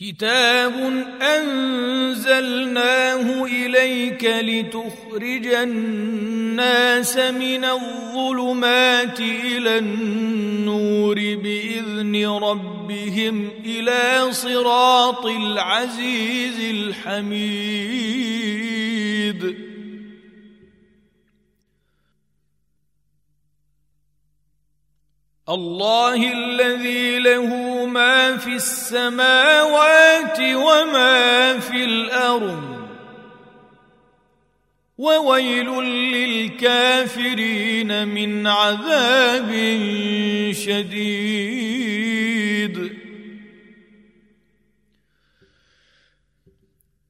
كتاب أنزلناه إليك لتخرج الناس من الظلمات إلى النور بإذن ربهم إلى صراط العزيز الحميد. الله الذي له ما في السماوات وما في الأرض. وويل للكافرين من عذاب شديد.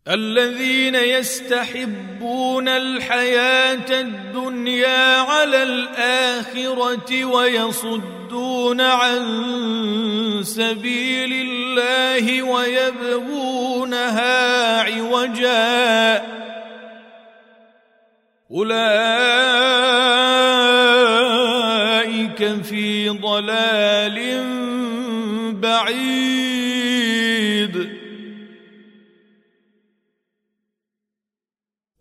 الذين يستحبون الحياة الدنيا على الآخرة ويصدون عن سبيل الله ويبغونها عوجا أولئك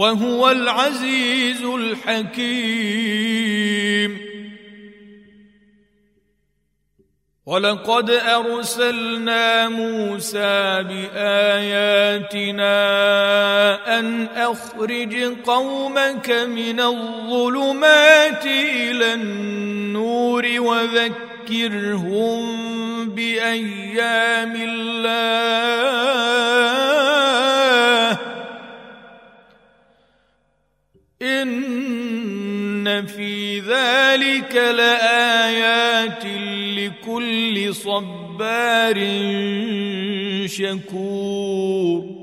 وهو العزيز الحكيم. ولقد أرسلنا موسى بآياتنا أن أخرج قومك من الظلمات إلى النور وذكرهم بأيام الله. إن في ذلك لآيات لكل صبار شكور.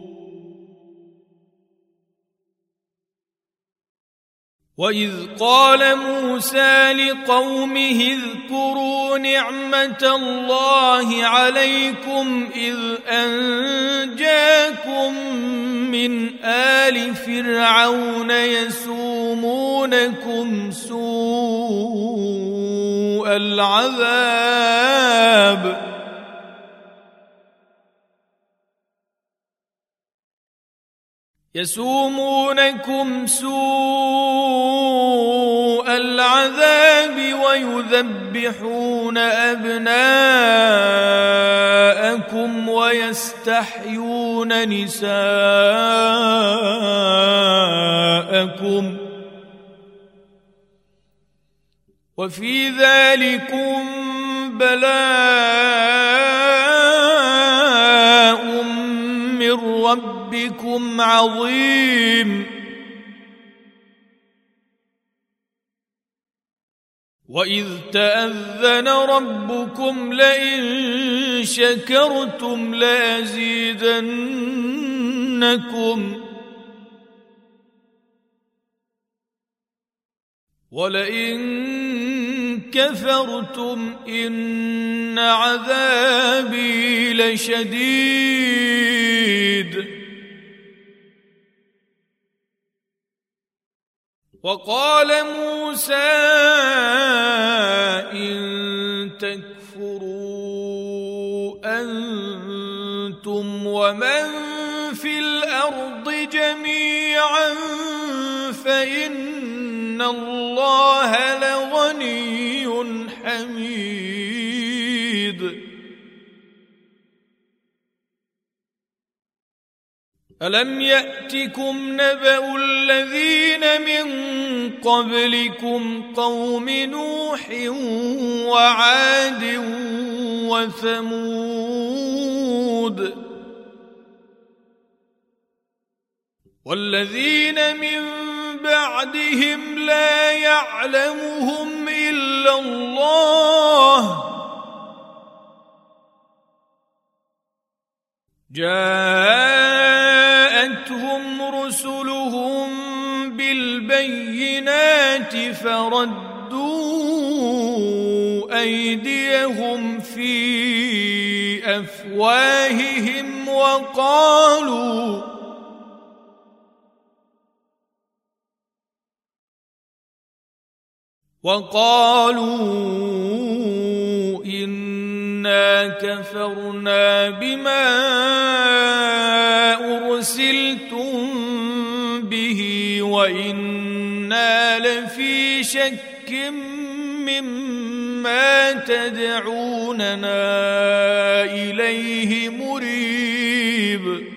واذ قال موسى لقومه اذكروا نعمه الله عليكم اذ انجاكم من آل فرعون يسومونكم سوء العذاب. يسومونكم سوء العذاب ويذبحون أبناءكم ويستحيون نساءكم وفي ذلكم بلاء من ربكم عظيم. واذ تاذن ربكم لئن شكرتم لازيدنكم. ولئن كفرتم إن عذابي لشديد. وقال موسى إن تكفروا أنتم ومن في الأرض جميعا فإن الله لغني حميد ألم يأتكم نبأ الذين من قبلكم قوم نوح وعاد وثمود والذين من بعدهم لا يعلمهم الله. جاءتهم رسلهم بالبينات فردوا أيديهم في أفواههم وقالوا وقالوا إنا كفرنا بما أرسلتم به وإنا لفي شك مما تدعوننا إليه مريب.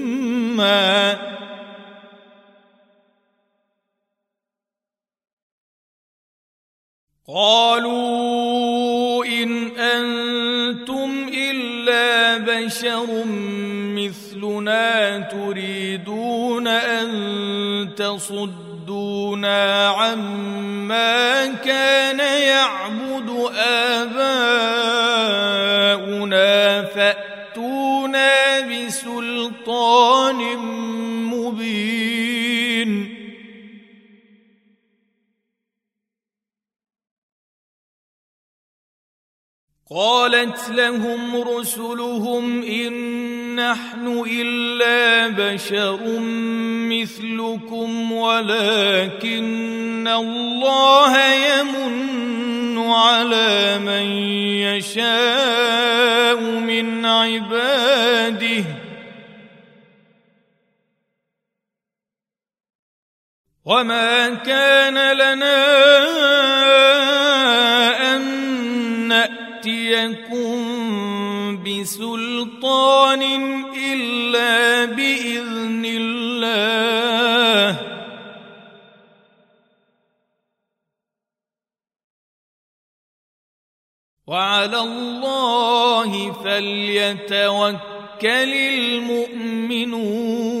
قالوا إن أنتم إلا بشر مثلنا تريدون أن تصدونا عما كان لهم رسلهم إن نحن إلا بشر مثلكم ولكن الله يمن على من يشاء من عباده. وما كان لنا ناتيكم بسلطان إلا بإذن الله. وعلى الله فليتوكل المؤمنون.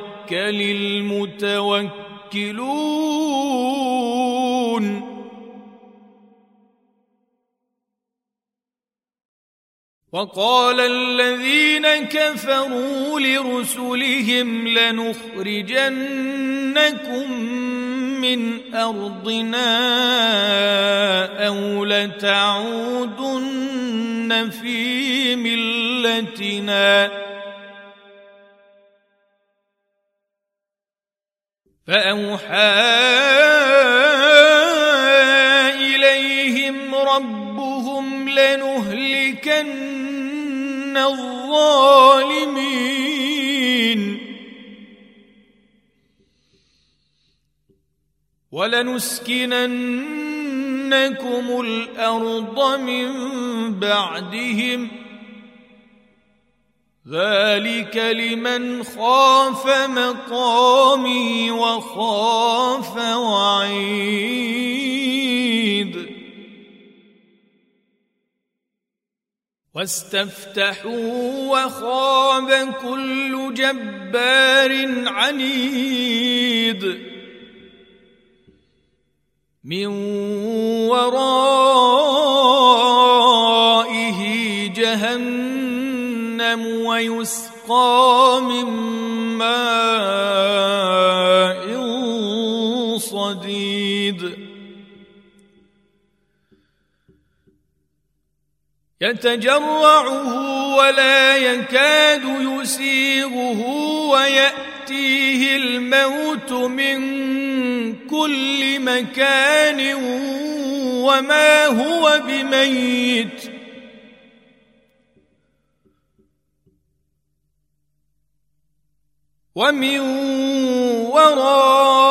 المتوكلون. وقال الذين كفروا لرسلهم لنخرجنكم من أرضنا أو لتعودن في ملتنا. فأوحى إليهم ربهم لنهلكن الظالمين. ولنسكننكم الأرض من بعدهم ۖ ذلك لمن خاف مقامي وخاف وعيد. واستفتحوا وخاب كل جبار عنيد. من ورائه ويسقى من ماء صديد. يتجرعه ولا يكاد يسيغه ويأتيه الموت من كل مكان وما هو بميت. ومن ورائه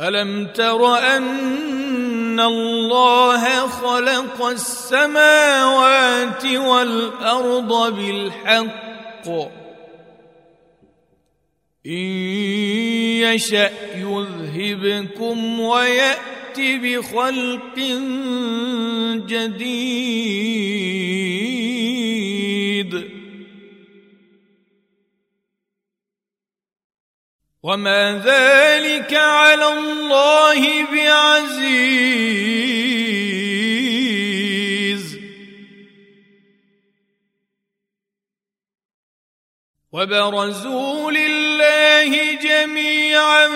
ألم تر أن الله خلق السماوات والأرض بالحق؟ إن يشأ يذهبكم ويأت بخلق جديد. وما ذلك على الله بعزيز. وبرزوا لله جميعا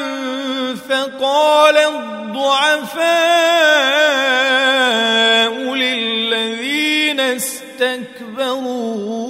فقال الضعفاء للذين استكبروا.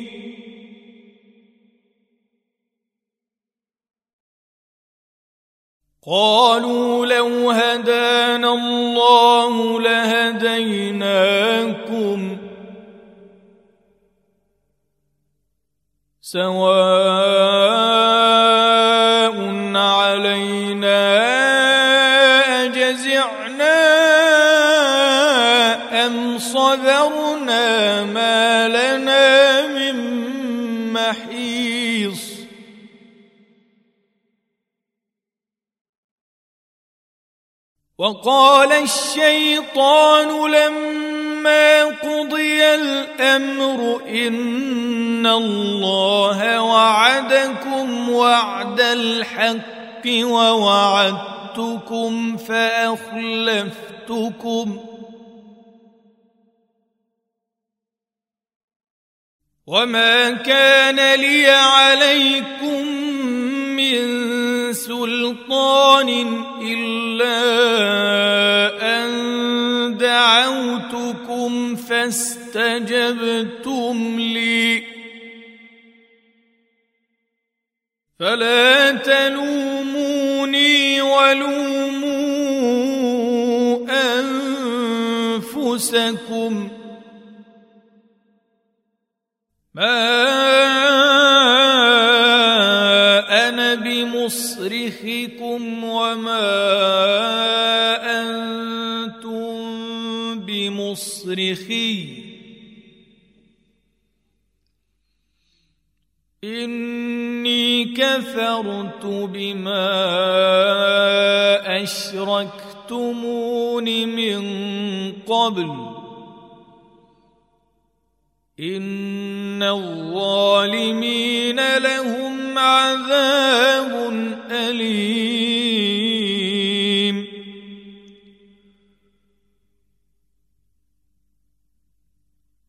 قالوا لو هدانا الله لهديناكم سواء وقال الشيطان لما قضي الأمر إن الله وعدكم وعد الحق ووعدتكم فأخلفتكم وما كان لي عليكم سلطان إلا أن دعوتكم فاستجبتم لي. فلا تلوموني ولوموا أنفسكم. ما أنا بمصرخكم وما أنتم بمصرخي اني كفرت بما اشركتمون من قبل ان الظالمين لهم عذاب اليم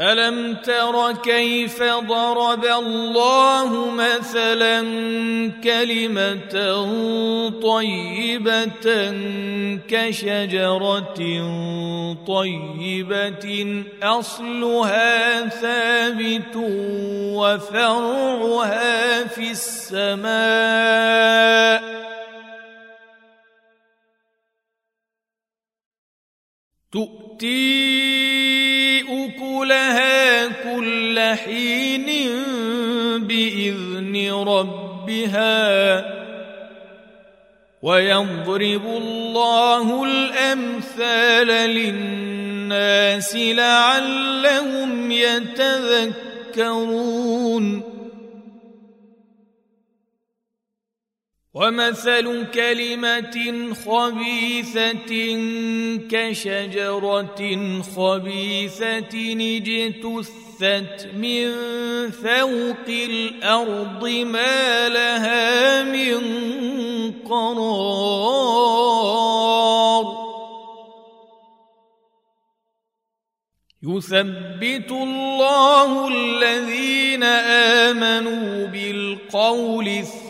ألم تر كيف ضرب الله مثلا كلمة طيبة كشجرة طيبة أصلها ثابت وفرعها في السماء تؤتي أكلها كل حين بإذن ربها ويضرب الله الأمثال للناس لعلهم يتذكرون ومثل كلمة خبيثة كشجرة خبيثة اجتثت من فوق الأرض ما لها من قرار. يثبت الله الذين آمنوا بالقول الثابت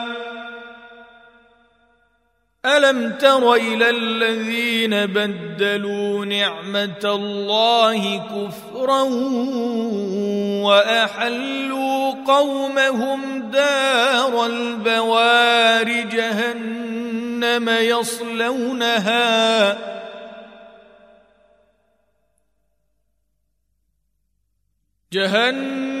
ألم تر إلى الذين بدلوا نعمة الله كفرا وأحلوا قومهم دار البوار جهنم يصلونها جهنم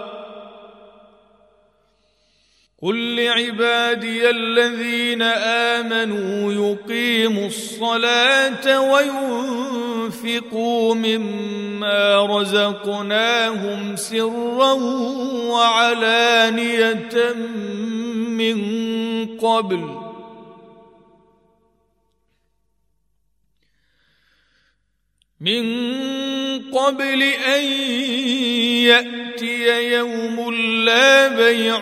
قل لعبادي الذين امنوا يقيموا الصلاه وينفقوا مما رزقناهم سرا وعلانيه من قبل من قبل ان ياتي يوم لا بيع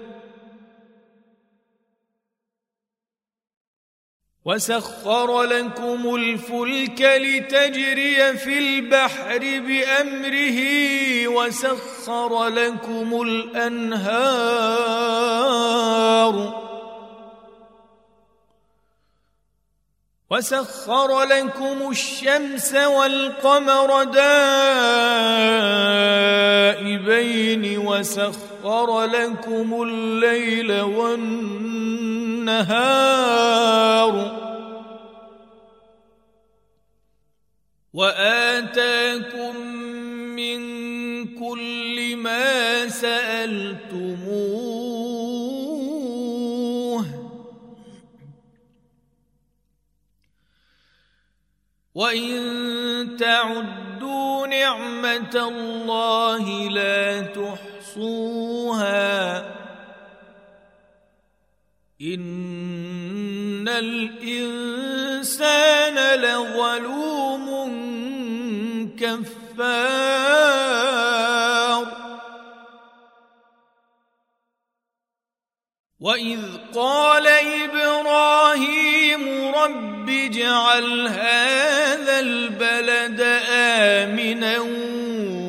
وسخر لكم الفلك لتجري في البحر بامره وسخر لكم الانهار وسخر لكم الشمس والقمر دائبين وسخر لكم الليل والنهار النهار وآتاكم من كل ما سألتموه وإن تعدوا نعمة الله لا تحصوها. إن الإنسان لظلوم كفار. واذ قال إبراهيم رب اجعل هذا البلد امنا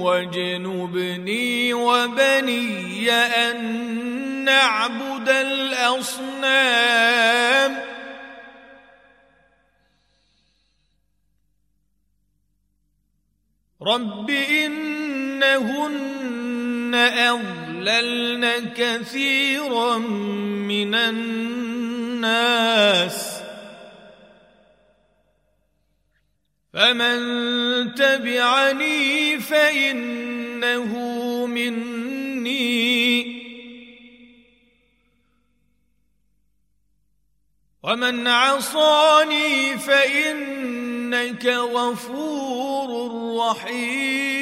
واجنبني وبني ان نعبد الاصنام رب إنهن أضللن كثيرا من الناس. فمن تبعني فإنه مني. ومن عصاني فإنك غفور رحيم.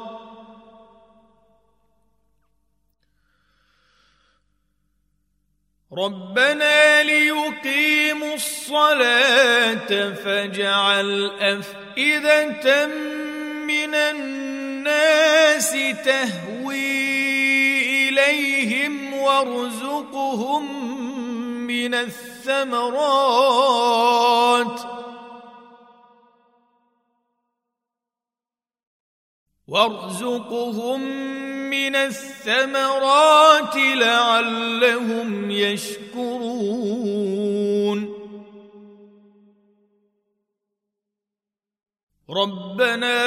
ربنا ليقيموا الصلاة فاجعل أفئدة من الناس تهوي إليهم وارزقهم من الثمرات. وارزقهم من الثمرات لعلهم يشكرون. ربنا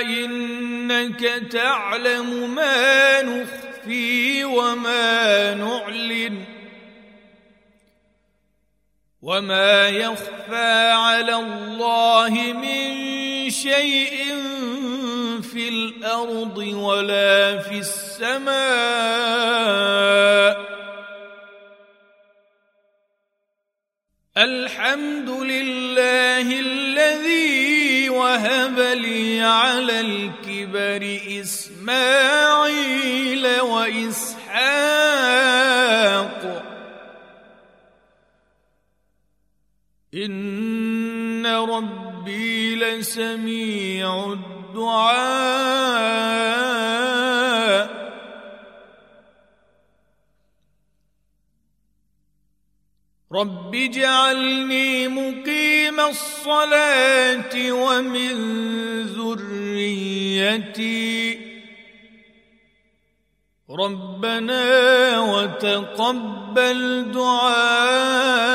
إنك تعلم ما نخفي وما نعلن وما يخفى على الله من شيء في الأرض ولا في السماء. الحمد لله الذي وهب لي على الكبر إسماعيل وإسحاق. إن ربي لسميع الدعاء رب اجعلني مقيم الصلاة ومن ذريتي. ربنا وتقبل دعاء.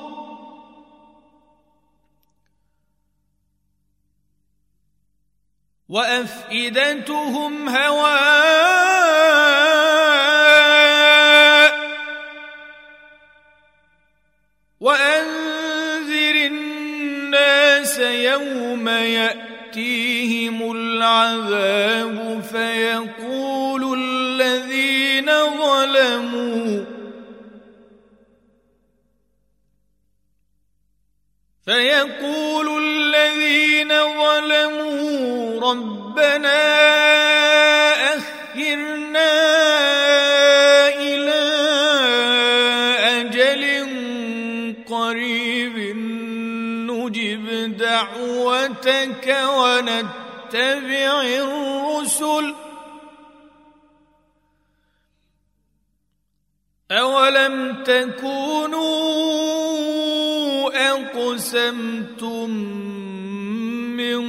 وأفئدتهم هواء وأنذر الناس يوم يأتيهم العذاب فيقول فيقول الذين ظلموا ربنا أخرنا إلى أجل قريب نجب دعوتك ونتبع الرسل أولم تكونوا أقسمتم من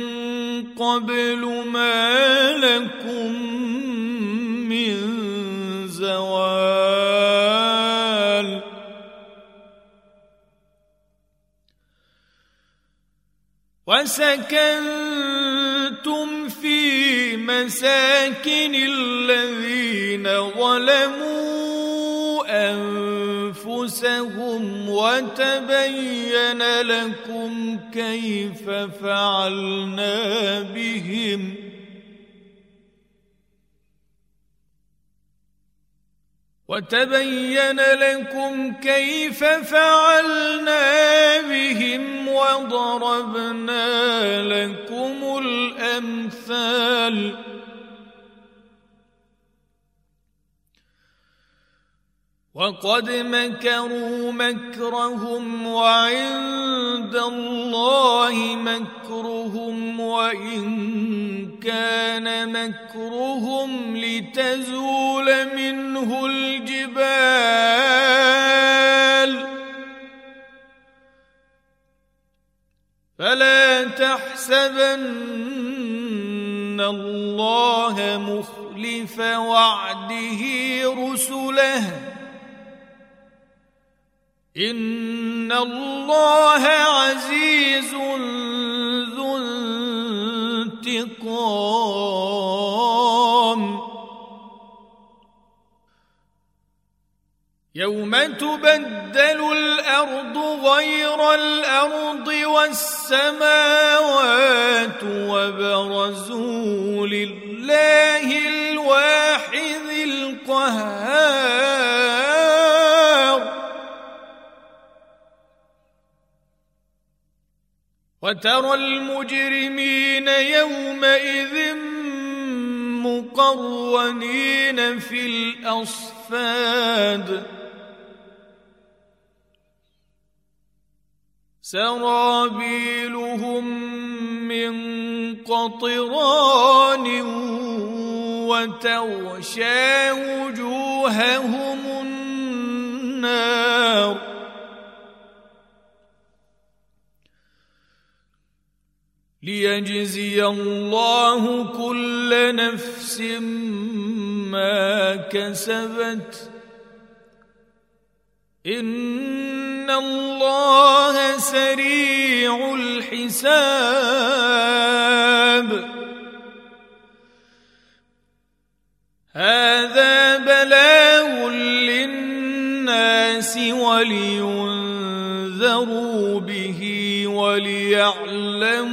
قبل ما لكم من زوال وسكنتم في مساكن الذين ظلموا أنفسهم وتبين لكم كيف فعلنا بهم. وتبين لكم كيف فعلنا بهم وضربنا لكم الأمثال. وقد مكروا مكرهم وعند الله مكرهم وإن كان مكرهم لتزول منه الجبال. فلا تحسبن الله مخلف وعده رسله. ان الله عزيز ذو انتقام. يوم تبدل الأرض غير الأرض والسماوات وبرزوا لله الواحد القهار. وترى المجرمين يومئذ مقرنين في الأصفاد. سرابيلهم من قطران وتغشى وجوههم النار. ليجزي الله كل نفس ما كسبت. إن الله سريع الحساب. هذا بلاغ للناس ولينذروا به وليعلموا